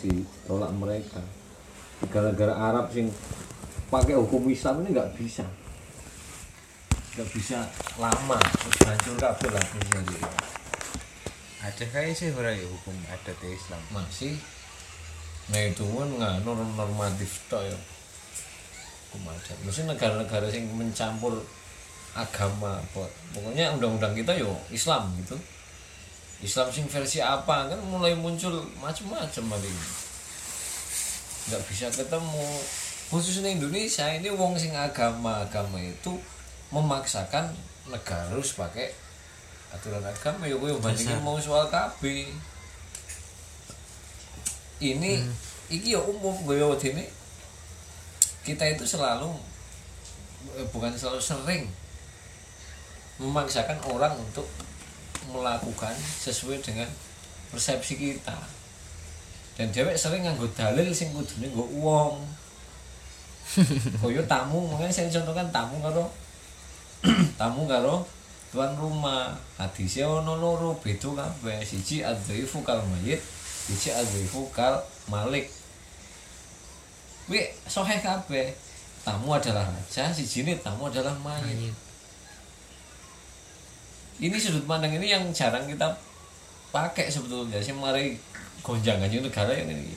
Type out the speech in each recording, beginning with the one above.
ditolak mereka. Negara-negara Arab sing pakai hukum Islam ini nggak bisa. Nggak bisa lama terus hancur kabel lah ini. ada kayak sih ora ya hukum adat Islam. Masih. Nah itu kan nggak norm normatif toh ya. Hukum adat. Maksudnya negara-negara yang mencampur agama pokoknya undang-undang kita yo Islam gitu Islam sing versi apa? Kan mulai muncul macam-macam hari ini. Nggak bisa ketemu. Khususnya Indonesia ini wong sing agama agama itu memaksakan negara harus pakai aturan agama. Ya gue bandingin mau soal KB ini iki ya umum gue ini kita itu selalu eh, bukan selalu sering memaksakan orang untuk melakukan sesuai dengan persepsi kita. Dan cewek sering nganggo dalil sing kudune nggo uang. Koyo tamu mungkin saya contohkan tamu karo tamu karo tuan rumah. Hadisnya ono loro beda kabeh. Siji adzaifu kal mayit siji adzaifu kal malik. Wi soheh kabeh. Tamu adalah raja siji tamu adalah mayit ini sudut pandang ini yang jarang kita pakai sebetulnya. Sih mari gonjang ganjing negara yang ini.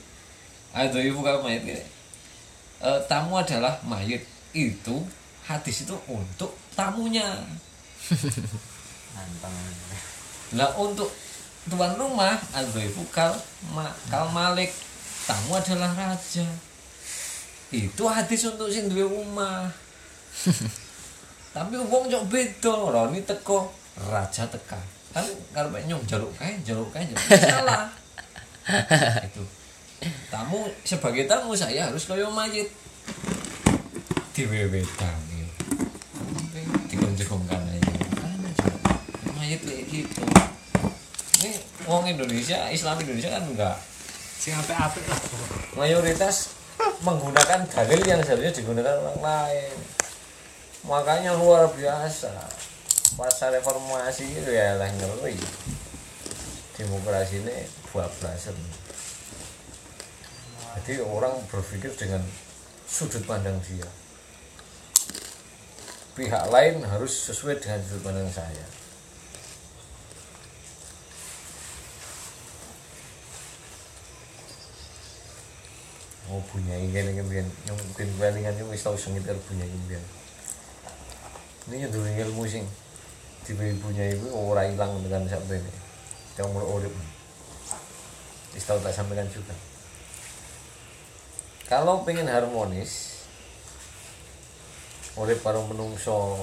Ada ibu kalau mayat ini. Eh, tamu adalah mayat itu hadis itu untuk tamunya. Lah untuk tuan rumah ada ibu kal ma, kal malik. Tamu adalah raja. Itu hadis untuk sing duwe omah tapi wong cok beda Roni teko raja teka. Kan kalau nyong jaluk kae jaluk kae jaluk. Salah. Itu. Tamu sebagai tamu saya harus kaya mayit. Diwewetan dikonjongkan aja. Mayit kayak gitu. Ini wong Indonesia Islam Indonesia kan enggak. Sing apik-apik lah. Mayoritas menggunakan dalil yang seharusnya digunakan orang lain. Makanya luar biasa pasca reformasi itu ya lah ngeri demokrasi ini bablasan jadi orang berpikir dengan sudut pandang dia. Pihak lain harus sesuai dengan sudut pandang saya. Oh punya ingin ingin mungkin kelingan itu wis tau sengit punya ingin. Ini. Dulu ilmu sing diberi punya ibu ora hilang dengan sampai ini. Yang umur urip. Wis tau tak sampaikan juga. Kalau pengen harmonis, urip karo menungso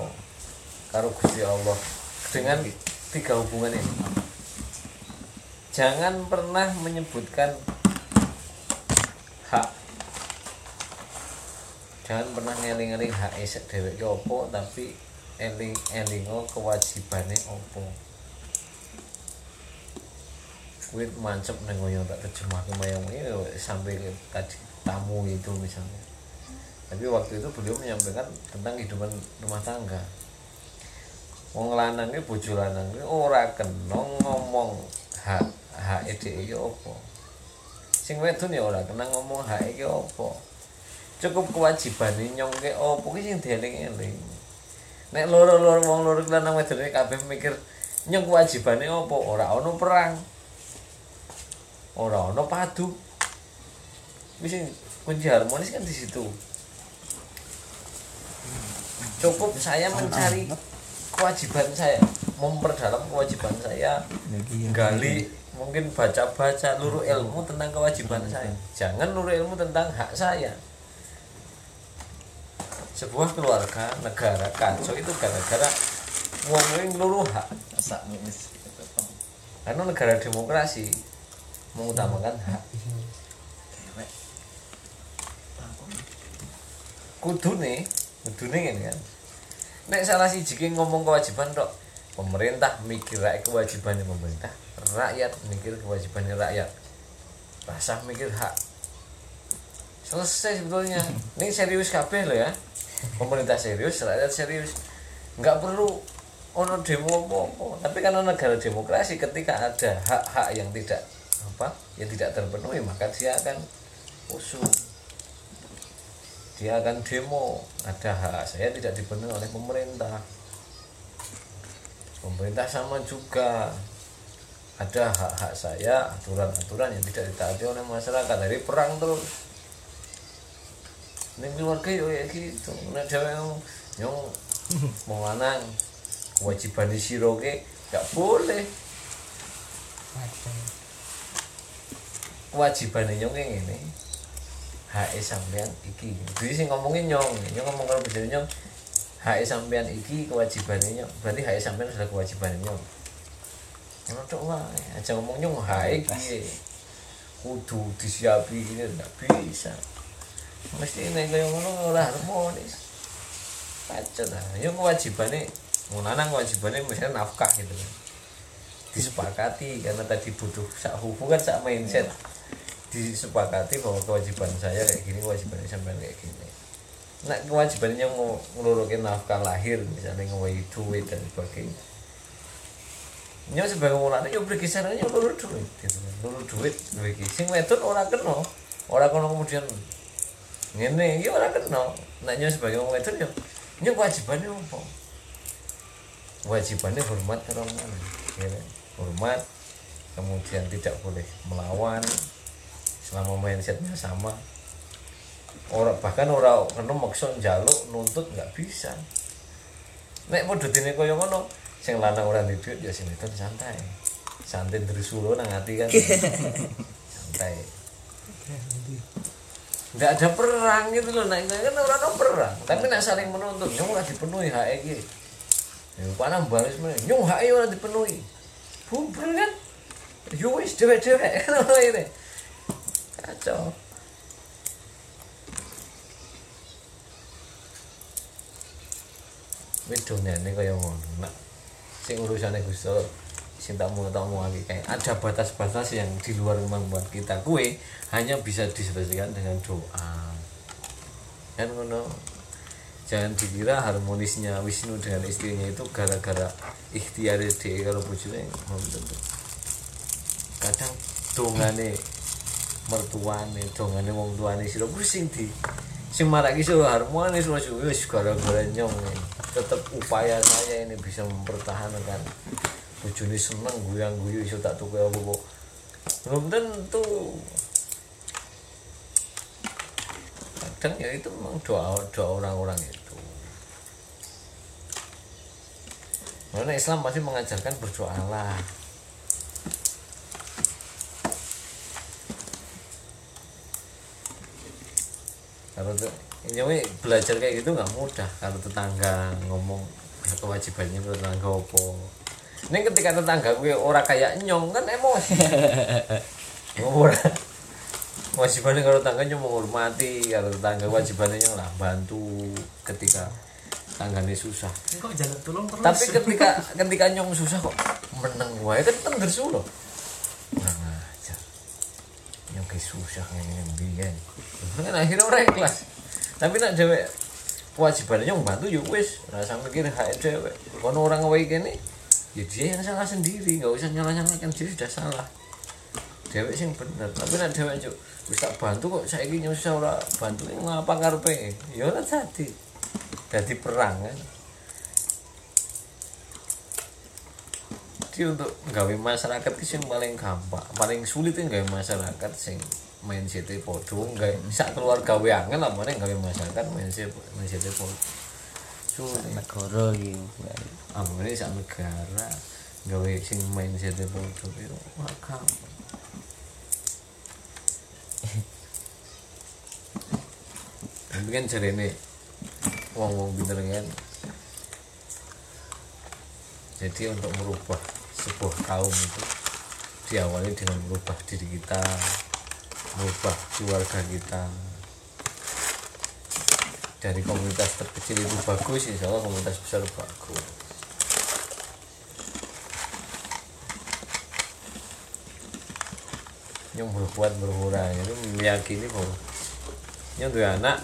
karo Gusti Allah dengan tiga hubungan ini. Jangan pernah menyebutkan hak jangan pernah ngeling-eling hak esek dhewek ki apa tapi eling elingo kewajibane apa? Kuwi mancep nang ngoyo tak terjemah ke mayang sampai ke kaji tamu itu misalnya. Tapi waktu itu beliau menyampaikan tentang kehidupan rumah tangga. Wong lanang ki bojo lanang ki ora kena ngomong hak hak ide iki apa. Sing wedon ya ora kena ngomong hak iki apa. Cukup kewajibane nyongke apa ki sing dieling-eling nek loro-loro wong loro lanang wedon iki kabeh mikir nyong kewajibane apa? Ora ana perang. Ora ana padu. Wis kunci harmonis kan di situ. Cukup saya mencari kewajiban saya memperdalam kewajiban saya gali mungkin baca-baca luru ilmu tentang kewajiban saya. Jangan luru ilmu tentang hak saya sebuah keluarga negara kacau itu gara-gara wong yang luru hak. Nulis karena negara demokrasi mengutamakan hak. Kudune kudune ngene kan. Nek salah siji ki ngomong kewajiban tok pemerintah mikir rakyat kewajibannya pemerintah rakyat mikir kewajibannya rakyat. Rasa mikir hak. Selesai sebetulnya. Ini serius kabeh loh ya pemerintah serius rakyat serius. Nggak perlu ono demo apa-apa. Tapi karena negara demokrasi ketika ada hak-hak yang tidak apa yang tidak terpenuhi maka dia akan usul dia akan demo. Ada hak saya tidak dipenuhi oleh pemerintah. Pemerintah sama juga. Ada hak-hak saya aturan-aturan yang tidak ditaati oleh masyarakat. Dari perang terus ini keluarga yo ya gitu. Nah cewek yang mau lanang kewajiban di siroke gak boleh. Kewajiban nyong yang ini hak sampean iki. Jadi sih ngomongin nyong nyong ngomong kalau bisa nyong hak sampean iki kewajiban nyong. Berarti hak sampean sudah kewajiban nyong. Ngono tok wae. Aja ngomong nyong hak iki kudu disiapi ini enggak bisa mesti ini kayak ngono ora harmonis kacau lah. Yang kewajibannya mau lanang kewajibannya misalnya nafkah gitu kan. Disepakati karena tadi butuh sak hubungan sak mindset. Disepakati bahwa kewajiban saya kayak gini kewajiban sampai kayak gini. Nah kewajibannya mau ngelurukin nafkah lahir misalnya ngewai duit dan sebagainya. Nyo sebagai mulane yo beri kisarannya lulur duit gitu kan. Lulur duit bagi sing wedon ora kena. Ora kena kemudian ngene iki ora kena. Nek nyo sebagai wong wedon yo nyo kewajibannya apa? Kewajibannya hormat karo mana ya kan? hormat kemudian tidak boleh melawan selama mindsetnya sama. Orang bahkan orang kena maksa njaluk nuntut nggak bisa. Nek modutine kaya ngono sing lanang ora duit ya sing wedon santai. Santai dari sulo nang ati kan. Santai nggak ada perang gitu loh nah kan orang ada perang. Tapi nak saling menuntut nyong ora dipenuhi hak iki. Ya panah baris meneh nyong hak ora dipenuhi. Bubar kan? Yo wis dewek-dewek kan ono ini kacau. Wedonane kaya ngono nak. Sing urusane Gusti Tak mau lagi kayak ada batas-batas yang di luar kemampuan kita. Kue hanya bisa diselesaikan dengan doa. Kan ngono? Jangan dikira harmonisnya Wisnu dengan istrinya itu gara-gara ikhtiar dia kalau bojone belum tentu kadang dongane mertuane dongane wong tuane sira kuwi sing di sing maraki sira harmonis wis gara-gara nyong. Tetap upaya saya ini bisa mempertahankan bojone seneng guyang guyu iso tak tuku apa kok belum tentu kadang ya itu memang doa doa orang-orang itu. Karena Islam pasti mengajarkan berdoalah kalau ini belajar kayak gitu nggak mudah. Kalau tetangga ngomong ya kewajibannya ke tetangga opo ini ketika tetangga gue orang kayak nyong kan emosi. Ora. Kewajibannya kalau tetangga nyong menghormati kalau tetangga kewajibannya nyong lah bantu ketika tanggane susah. Ini kok jalan tolong terus. tapi ketika ketika nyong susah kok meneng wae kan tender sulo kurang ajar. Nyong kayak susah ngene biyen kan akhirnya orang ikhlas. Tapi nak dewek kewajibannya nyong bantu yuk wis. Rasa mikir hak dewek kono orang wae kene ya dia yang salah sendiri. Nggak usah nyalah nyalahkan dia sudah salah. Dewek sing bener. Tapi nak dewek cuk wis tak bantu kok saiki nyong susah ora bantu ngapa karepe ya ora jadi. Jadi perang kan. Jadi untuk nggawe masyarakat itu yang paling gampang paling sulit itu nggawe masyarakat sing mindset podo nggawe sak keluarga gawe angel lah mana nggawe masyarakat mindset mindset podo sulit negara iki amane sak negara gawe sing mindset podo itu wah gampang. Tapi kan jarene wong-wong pinter kan. Jadi untuk merubah sebuah kaum itu diawali dengan merubah diri kita merubah keluarga kita dari komunitas terkecil itu bagus insya Allah komunitas besar bagus. Yang berbuat berkurang itu meyakini bahwa yang dua anak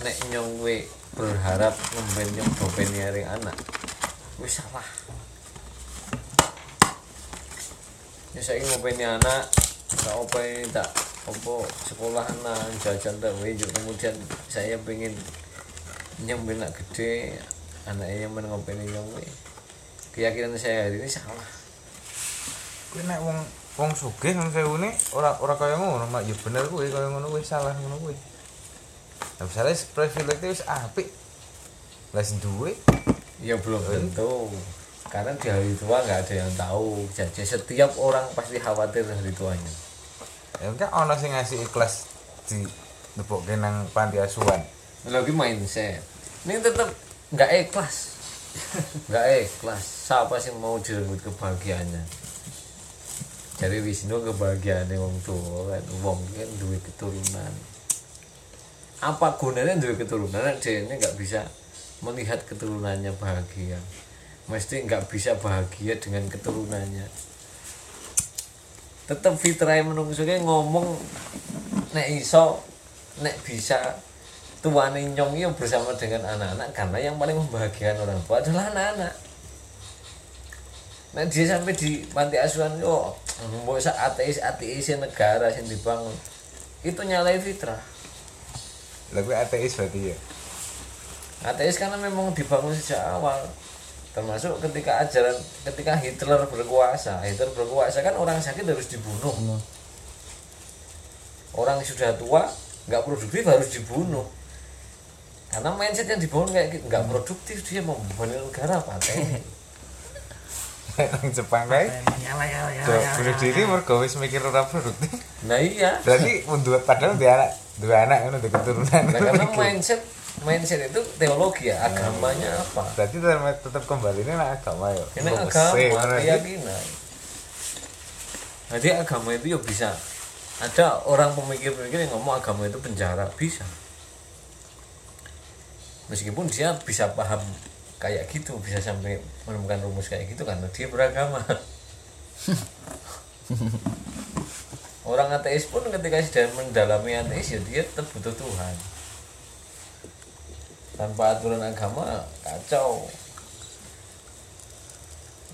nek nyong we berharap ngemben nyong dopen nyari anak wis salah. Ya saya ngopeni anak tak apa ini tak apa sekolah nah jajan tak wujud kemudian saya pengen nyampe nak gede anaknya yang mengopen nyong keyakinan saya hari ini salah. Kuwi nek wong wong sugih nang sewune ora ora kaya ngono mak. Ya bener kuwi kaya ngono kuwi salah ngono kuwi. Nah, misalnya privilege wis apik. Lah sing duwe? Ya belum tentu. Karena di hari tua nggak ada yang tahu. Jadi setiap orang pasti khawatir hari tuanya ya enggak ono sing ngasih ikhlas di lepokke nang panti asuhan. Lagi mindset. Ini tetap nggak ikhlas. Nggak ikhlas. Siapa sih mau direnggut kebahagiaannya? Jadi Wisnu kebahagiaannya wong tua kan. Wong kan duit keturunan. Apa gunanya duit keturunan? Dia ini nggak bisa melihat keturunannya bahagia. Mesti nggak bisa bahagia dengan keturunannya tetap fitrah menungso ki ngomong nek iso nek bisa. Tuane nyong itu bersama dengan anak-anak karena yang paling membahagiakan orang tua adalah anak-anak. Nek dia sampai di panti asuhan yo mau ateis ateis negara yang dibangun. Itu nyalai fitrah. Kuwi ateis berarti ya? Ateis karena memang dibangun sejak awal termasuk ketika ajaran ketika Hitler berkuasa. Hitler berkuasa kan orang sakit harus dibunuh. Orang sudah tua nggak produktif harus dibunuh. Karena mindset yang dibangun kayak gitu nggak produktif dia membebani negara paten nang Jepang kae Nyala nyala do bunuh diri mergo wis mikir ora produktif. Nah iya. Berarti mundur padahal dia anak dua anak ngono duwe keturunan. Nah, karena mindset mindset itu teologi ya agamanya apa? Berarti tetap, tetap kembali ini agama ya? Ini agama keyakinan jadi agama itu ya bisa. Ada orang pemikir-pemikir yang ngomong agama itu penjara bisa. Meskipun dia bisa paham kayak gitu bisa sampai menemukan rumus kayak gitu karena dia beragama. Orang ateis pun ketika sudah mendalami ateis ya dia tetap butuh Tuhan tanpa aturan agama kacau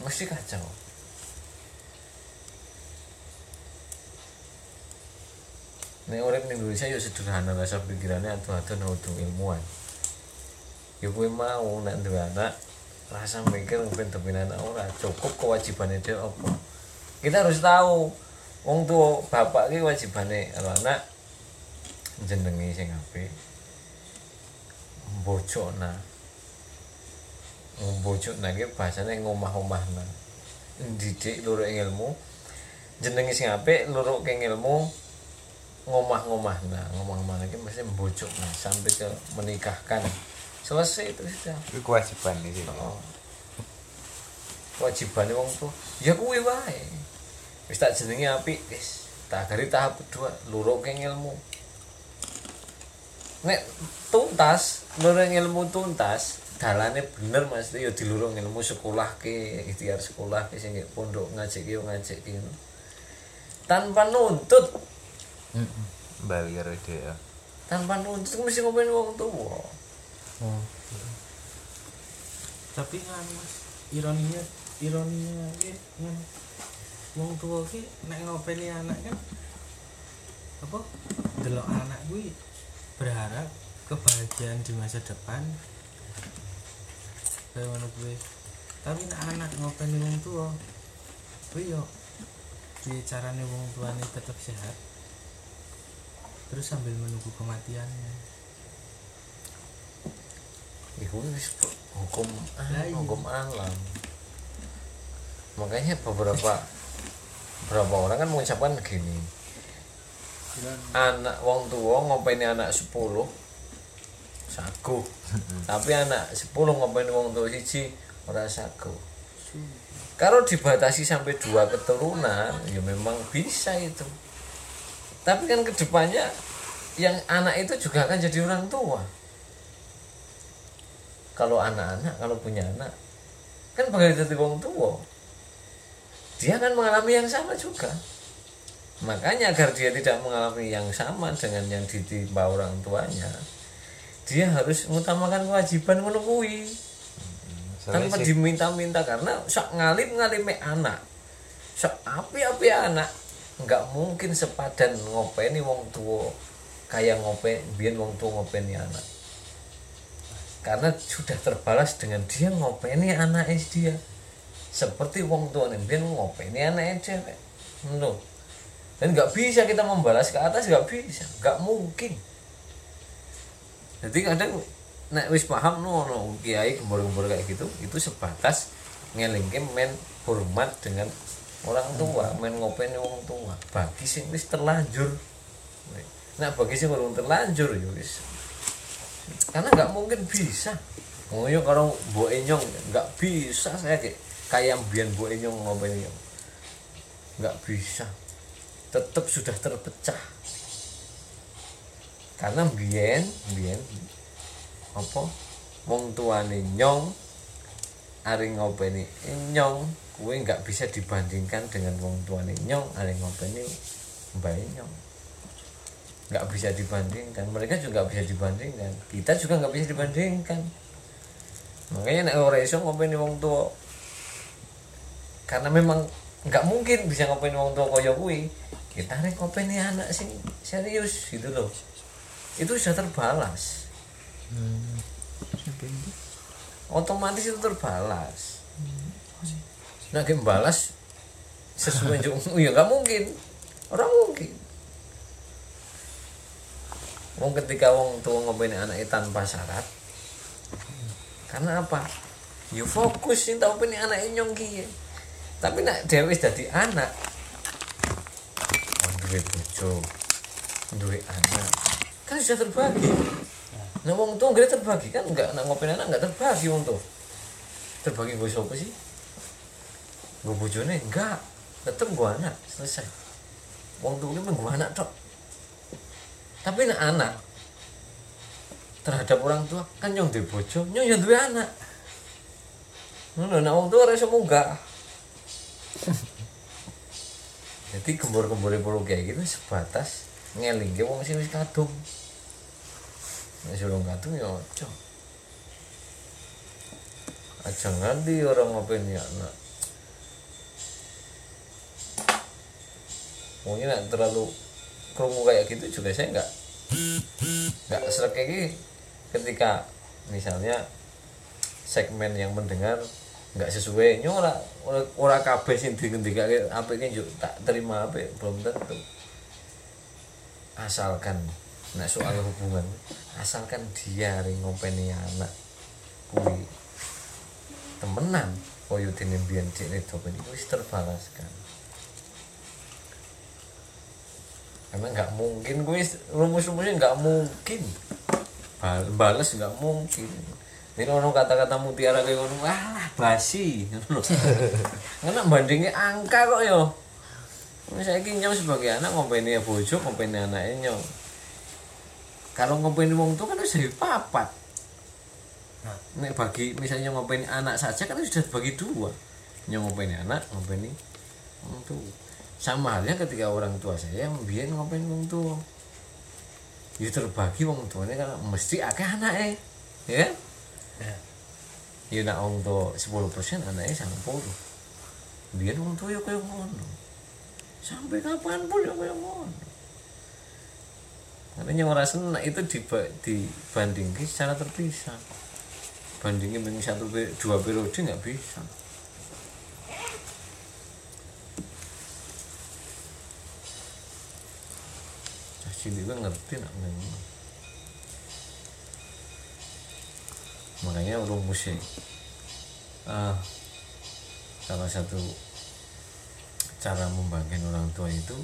mesti kacau Nek orang Indonesia ya sederhana rasa pikirannya atuh-atuh nuduh ilmuwan. Ya kowe mau nek duwe anak rasa mikir ben demi anak ora cukup kewajibannya dia apa. Kita harus tahu wong tua bapak ki wajibane anak jenengi sing apik. Mbojokna. Mbojokna ki bahasane ngomah-omahna. Didik loro ing ilmu. Jenengi sing apik loro ing ilmu ngomah-ngomah nah ngomah-ngomah lagi mesti membujuk nah sampai ke menikahkan selesai itu sudah Itu kewajiban nih sih oh. kewajibannya wong tuh ya kuwi wae wis tak jenenge apik wis tak gari tahap kedua luruk ke ilmu nek tuntas luruk ilmu tuntas dalane bener mas ya dilurung ilmu sekolah ke ikhtiar sekolah ke sing pondok ngajak yo ngajak ki tanpa nuntut. Bayar dia tanpa nuntut mesti ngomongin wong tua tapi kan mas ironinya ironinya ki kan wong tua ki nek ngopeni anak kan apa delok anak kuwi berharap kebahagiaan di masa depan kayak mana kuwi. Tapi anak ngopeni wong tua kuwi yo di carane wong tuane tetap sehat terus sambil menunggu kematiannya. Itu wis hukum Lah, iya. hukum alam. Makanya beberapa beberapa orang kan mengucapkan begini anak wong tua ngopeni anak 10 sagu. Tapi anak 10 ngopeni wong tua siji ora sagu. Kalau dibatasi sampai dua keturunan ya memang bisa itu. Tapi kan ke depannya yang anak itu juga akan jadi orang tua. Kalau anak-anak kalau punya anak kan bakal jadi wong tua dia akan mengalami yang sama juga makanya agar dia tidak mengalami yang sama dengan yang ditimpa orang tuanya dia harus mengutamakan kewajiban menungui tanpa diminta-minta karena sok ngalip ngalime anak sok api-api anak nggak mungkin sepadan ngopeni wong tua kayak ngopen biar wong tua ngopeni anak. Karena sudah terbalas dengan dia ngopeni anak dia. Seperti wong tua nih biar ngopeni anak cewek no. Dan nggak bisa kita membalas ke atas nggak bisa nggak mungkin. Jadi kadang nek wis paham no, no kiai gembor-gembor kayak gitu itu sebatas ngelingke men hormat dengan orang tua men ngopeni wong tua. Bagi sing wis terlanjur. Nah bagi sing belum terlanjur ya wis. Karena nggak mungkin bisa. Ngoyo kalau bu enyong nggak bisa saya kayak kayak bian bu enyong ngopeni. Nggak bisa tetap sudah terpecah. Karena bian bian apa? Wong tuane nyong ari ngopeni nyong kuwi nggak bisa dibandingkan dengan wong tuane nyong ari ngopeni mbak nyong. Nggak bisa dibandingkan mereka juga nggak bisa dibandingkan kita juga nggak bisa dibandingkan. Makanya nek ora iso ngopeni wong tua karena memang nggak mungkin bisa ngopeni wong tua kaya kuwi kita rek ngopeni anak sing serius gitu loh. Itu sudah terbalas. Otomatis itu terbalas. Nah game balas sesuai juga. Ya nggak mungkin. Orang mungkin. Wong ketika wong tua ngopeni anaknya tanpa syarat. Karena apa? Ya fokus sing tau peni nyong kiye. Tapi nak dewe wis dadi anak duwe bojo duwe anak. Kan sudah terbagi. Nah. Wong tua nggak terbagi. Kan nggak nak ngopeni anak nggak terbagi wong tua terbagi gue siapa sih? Gue bojone? Enggak tetep gue anak. Selesai. Wong tua ini gue anak tok. Tapi nak anak terhadap orang tua kan nyong duwe bojo nyong yang duwe anak. Ngono nak wong tua ora iso munggah jadi gembor-gembor polo kayak gitu sebatas ngelingke wong sing wis kadung. Nek suruh kadung ya aja aja nganti orang ngopeni anak mungkin nak terlalu kerungu kayak gitu juga saya nggak nggak serak kayak gini. Ketika misalnya segmen yang mendengar nggak sesuai. Nyora ora ora kabeh sing dingendikake apike yo tak terima apa belum tentu. Asalkan nah soal hubungan asalkan dia ring ngopeni anak kuwi temenan. Koyo dene mbiyen dene dopen wis terbalaskan. Karena nggak mungkin gue rumus-rumusnya nggak mungkin. Bal- bales nggak mungkin ini ono kata-kata mutiara kayak ngono wah basi. Karena bandingnya angka kok yo. Saya nyong sebagai anak ngopeni ya bojo ngopeni anaknya nyong. Kalau ngopeni wong tuh kan harus jadi papat. Nek bagi misalnya ngopeni anak saja kan sudah bagi dua. Nyong ngopeni anak ngopeni wong tuh sama halnya ketika orang tua saya yang biar ngopeni wong tua. Ya terbagi wong tuanya kan mesti akeh anaknya ya kan? Ya. ya nak wong tua 10% anaknya sangat puluh biar wong tua ya kayak ngono. Sampai kapan pun ya kayak ngono. Karena yang merasa nak itu diba- dibandingkan secara terpisah. Bandingin dengan satu dua periode nggak bisa. Cilik ngerti nak ngomong. Makanya rumusnya ah, salah satu cara membangkitkan orang tua itu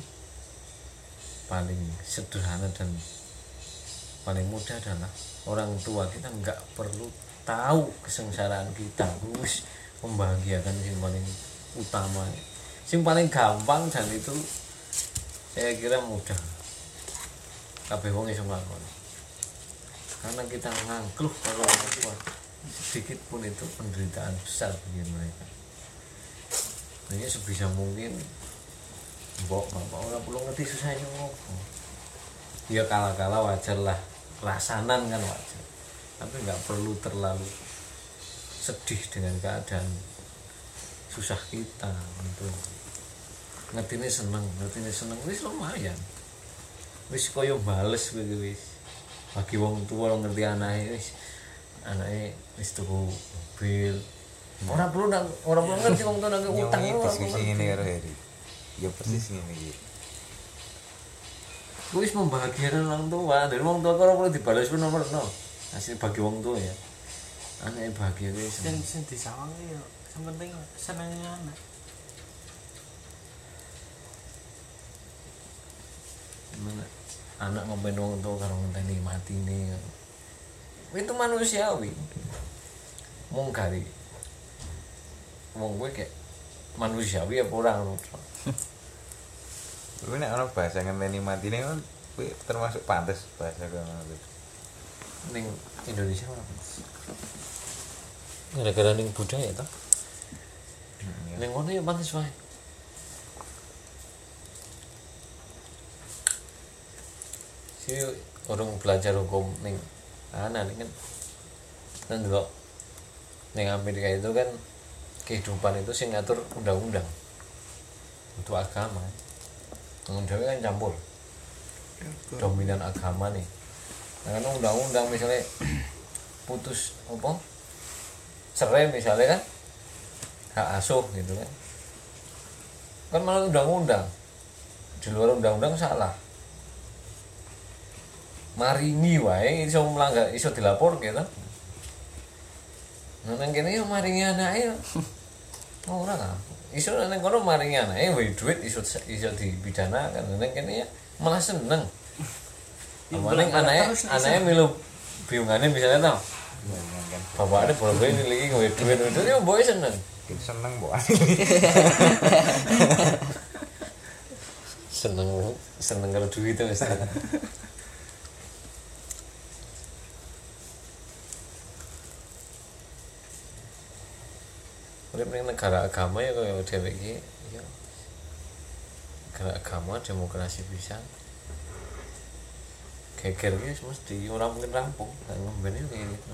paling sederhana dan paling mudah adalah orang tua kita nggak perlu tahu kesengsaraan kita. Terus membahagiakan yang paling utama. Yang paling gampang dan itu saya kira mudah. Kabeh wong iso nglakoni karena kita ngangkluh kalau orang tua sedikit pun itu penderitaan besar bagi mereka. Hanya sebisa mungkin mbok bapak orang perlu ngerti susahnya ngopo ya kala-kala wajar lah lasanan kan wajar. Tapi nggak perlu terlalu sedih dengan keadaan susah kita gitu. Ngertine seneng ngertine seneng wis lumayan. Wis kaya bales iki wis bagi wong tua lo ngerti anake wis anake wis tuku mobil. Ora perlu nang ora perlu ngerti wong tua nang utang. Perlu diskusi ini karo Heri. Ya persis ngene iki. Kuwi wis membahagiakan orang tua. Dari wong tua kalau perlu dibalas pun nomor no asli bagi wong tua ya. Anaknya bahagia sing seneng. sing disawang ya sing penting senengnya anak. Gimana? Anak ngomongin wong tua karo ngenteni mati nih itu manusiawi. Mung kari wong gue kayak manusiawi apa orang Kuwi nek ana bahasa ngenteni matine kan kuwi termasuk pantes bahasa kuwi. ning Indonesia ora gara-gara ning budaya toh? Ning ngono ya pantes wae si orang belajar hukum ning anak ning kan. Kan dulu ning Amerika itu kan kehidupan itu sing ngatur undang-undang. Untuk agama. Undang kan campur. Dominan agama nih. Nah, kan undang-undang misalnya putus apa? Cerai misalnya kan? Hak asuh gitu kan. Kan malah undang-undang. Di luar undang-undang salah maringi wae iso melanggar iso dilapor gitu nah nang kene yo maringi anake yo. Oh, ora kan iso nang kono maringi anake wae duit iso iso dipidanakan nang kene ya malah seneng. Amaning anaknya anaknya milu biungannya misalnya tau kan bapaknya boleh ini lagi nggak duit itu ya boy seneng. Kita seneng mbok. Seneng seneng kalau duit itu Udah ning negara agama ya kaya dhewe iki. Ya negara agama demokrasi bisa. Geger iki mesti ora mungkin rampung. Kan ngembene kayak gitu